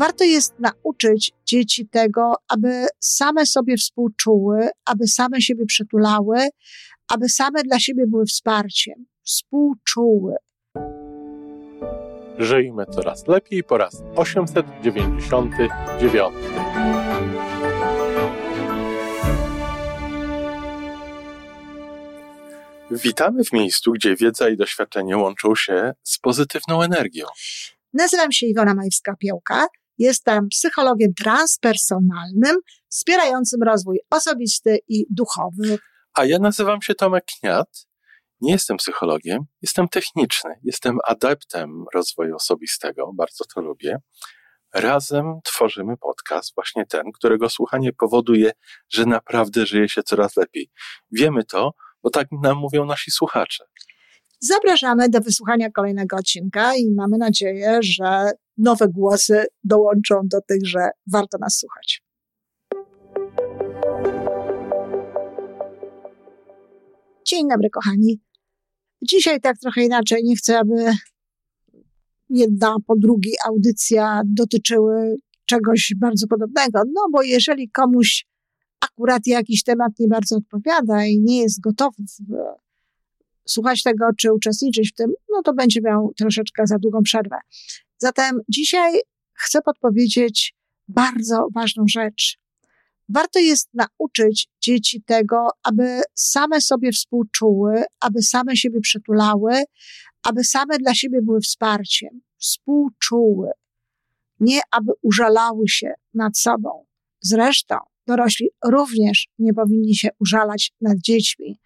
Warto jest nauczyć dzieci tego, aby same sobie współczuły, aby same siebie przytulały, aby same dla siebie były wsparciem, współczuły. Żyjmy coraz lepiej po raz 899. Witamy w miejscu, gdzie wiedza i doświadczenie łączą się z pozytywną energią. Nazywam się Iwona Majwska-Piołka. Jestem psychologiem transpersonalnym, wspierającym rozwój osobisty i duchowy. A ja nazywam się Tomek Kniat. Nie jestem psychologiem, jestem techniczny, jestem adeptem rozwoju osobistego, bardzo to lubię. Razem tworzymy podcast, właśnie ten, którego słuchanie powoduje, że naprawdę żyje się coraz lepiej. Wiemy to, bo tak nam mówią nasi słuchacze. Zapraszamy do wysłuchania kolejnego odcinka i mamy nadzieję, że nowe głosy dołączą do tych, że warto nas słuchać. Dzień dobry, kochani. Dzisiaj tak trochę inaczej. Nie chcę, aby jedna po drugiej audycja dotyczyły czegoś bardzo podobnego. No bo jeżeli komuś akurat jakiś temat nie bardzo odpowiada i nie jest gotowy słuchać tego, czy uczestniczyć w tym, no to będzie miał troszeczkę za długą przerwę. Zatem dzisiaj chcę podpowiedzieć bardzo ważną rzecz. Warto jest nauczyć dzieci tego, aby same sobie współczuły, aby same siebie przytulały, aby same dla siebie były wsparciem, współczuły, nie aby użalały się nad sobą. Zresztą dorośli również nie powinni się użalać nad dziećmi.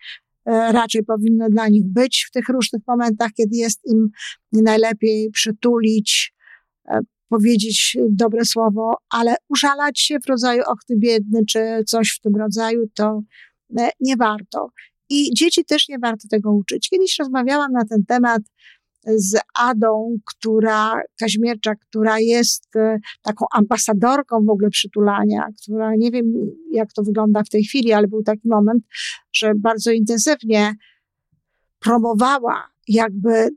E, raczej powinno dla nich być w tych różnych momentach, kiedy jest im najlepiej przytulić, e, powiedzieć dobre słowo, ale użalać się w rodzaju och ty biedny, czy coś w tym rodzaju, to e, nie warto. I dzieci też nie warto tego uczyć. Kiedyś rozmawiałam na ten temat z Adą, która, Kaźmierczak, która jest e, taką ambasadorką w ogóle przytulania, która nie wiem jak to wygląda w tej chwili, ale był taki moment, że bardzo intensywnie promowała jakby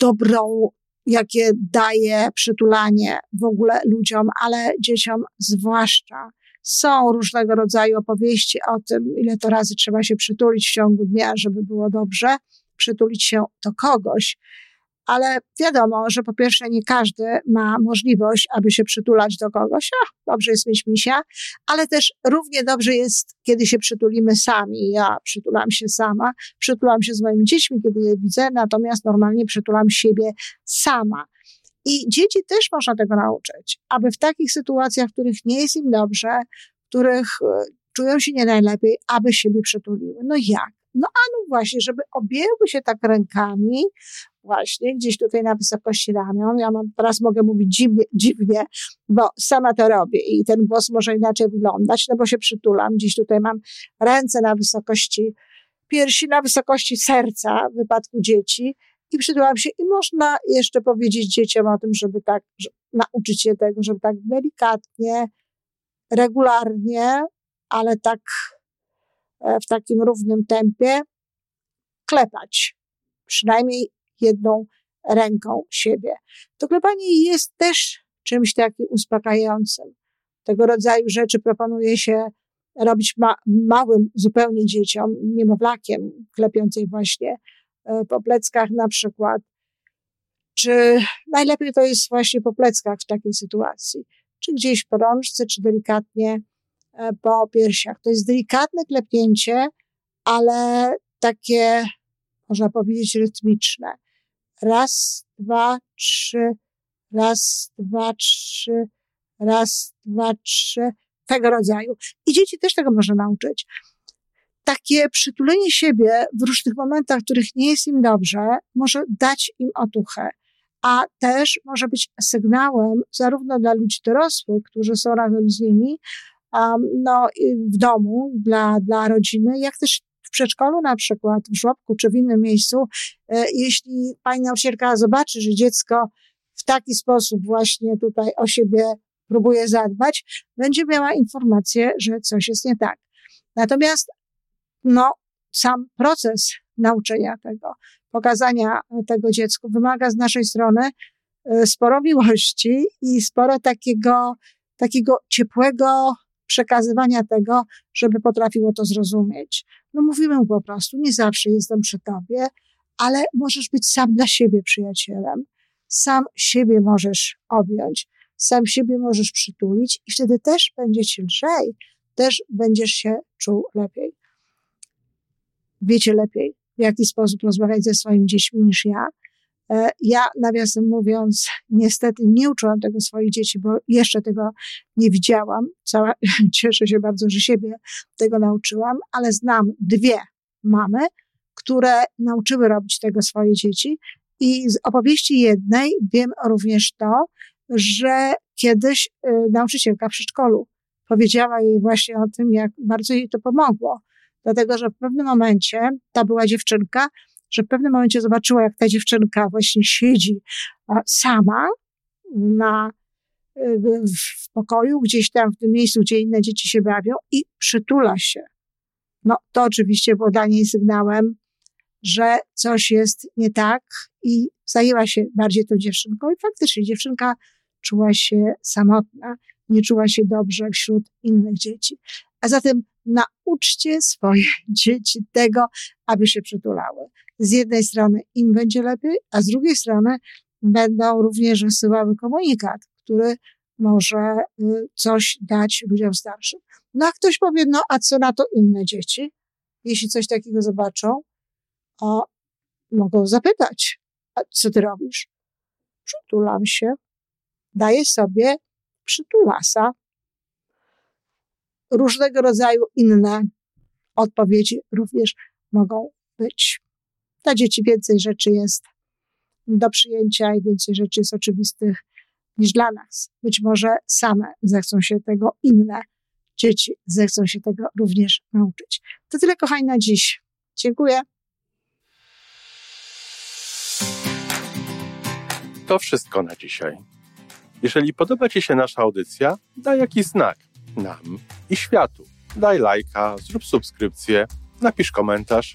dobrą, jakie daje przytulanie w ogóle ludziom, ale dzieciom zwłaszcza. Są różnego rodzaju opowieści o tym, ile to razy trzeba się przytulić w ciągu dnia, żeby było dobrze, przytulić się do kogoś ale wiadomo, że po pierwsze nie każdy ma możliwość, aby się przytulać do kogoś. Ach, dobrze jest mieć misia, ale też równie dobrze jest, kiedy się przytulimy sami. Ja przytulam się sama, przytulam się z moimi dziećmi, kiedy je widzę, natomiast normalnie przytulam siebie sama. I dzieci też można tego nauczyć, aby w takich sytuacjach, w których nie jest im dobrze, w których e, czują się nie najlepiej, aby siebie przytuliły. No jak? No a no właśnie, żeby objęły się tak rękami, właśnie gdzieś tutaj na wysokości ramion. Ja mam, teraz mogę mówić dziwnie, dziwnie, bo sama to robię i ten głos może inaczej wyglądać, no bo się przytulam. Gdzieś tutaj mam ręce na wysokości piersi, na wysokości serca w wypadku dzieci i przytulam się i można jeszcze powiedzieć dzieciom o tym, żeby tak, nauczyć się tego, żeby tak delikatnie, regularnie, ale tak w takim równym tempie klepać. Przynajmniej jedną ręką siebie. To klepanie jest też czymś takim uspokajającym. Tego rodzaju rzeczy proponuje się robić ma małym zupełnie dzieciom, niemowlakiem, klepiącej właśnie e, po pleckach na przykład. Czy najlepiej to jest właśnie po pleckach w takiej sytuacji? Czy gdzieś po rączce, czy delikatnie e, po piersiach. To jest delikatne klepnięcie, ale takie, można powiedzieć, rytmiczne. Raz, dwa, trzy, raz, dwa, trzy, raz, dwa, trzy, tego rodzaju. I dzieci też tego można nauczyć. Takie przytulenie siebie w różnych momentach, w których nie jest im dobrze, może dać im otuchę, a też może być sygnałem zarówno dla ludzi dorosłych, którzy są razem z nimi, no, w domu, dla, dla rodziny, jak też przedszkolu na przykład, w żłobku czy w innym miejscu, e, jeśli pani nauczycielka zobaczy, że dziecko w taki sposób właśnie tutaj o siebie próbuje zadbać, będzie miała informację, że coś jest nie tak. Natomiast, no, sam proces nauczenia tego, pokazania tego dziecku wymaga z naszej strony e, sporo miłości i sporo takiego, takiego ciepłego przekazywania tego, żeby potrafiło to zrozumieć. No mówimy mu po prostu, nie zawsze jestem przy tobie, ale możesz być sam dla siebie przyjacielem. Sam siebie możesz objąć, sam siebie możesz przytulić i wtedy też będzie ci lżej, też będziesz się czuł lepiej. Wiecie lepiej, w jaki sposób rozmawiać ze swoimi dziećmi niż ja. E, ja, nawiasem mówiąc, niestety nie uczyłam tego swoich dzieci, bo jeszcze tego nie widziałam. Cała, cieszę się bardzo, że siebie tego nauczyłam, ale znam dwie mamy, które nauczyły robić tego swoje dzieci. I z opowieści jednej wiem również to, że kiedyś y, nauczycielka w przedszkolu powiedziała jej właśnie o tym, jak bardzo jej to pomogło. Dlatego, że w pewnym momencie, ta była dziewczynka, że w pewnym momencie zobaczyła, jak ta dziewczynka właśnie siedzi sama na, y, w pokoju, gdzieś tam w tym miejscu, gdzie inne dzieci się bawią i przytula się. No, to oczywiście było dla niej sygnałem, że coś jest nie tak i zajęła się bardziej tą dziewczynką i faktycznie dziewczynka czuła się samotna, nie czuła się dobrze wśród innych dzieci. A zatem nauczcie swoje dzieci tego, aby się przytulały. Z jednej strony im będzie lepiej, a z drugiej strony będą również wysyłały komunikat, który może y, coś dać ludziom starszym. No a ktoś powie, no a co na to inne dzieci? Jeśli coś takiego zobaczą, o, mogą zapytać, a co ty robisz? Przytulam się, daję sobie przytulasa. Różnego rodzaju inne odpowiedzi również mogą być. Dla dzieci więcej rzeczy jest do przyjęcia i więcej rzeczy jest oczywistych niż dla nas. Być może same zechcą się tego, inne dzieci zechcą się tego również nauczyć. To tyle, kochani, na dziś. Dziękuję. To wszystko na dzisiaj. Jeżeli podoba Ci się nasza audycja, daj jakiś znak nam i światu. Daj lajka, zrób subskrypcję, napisz komentarz,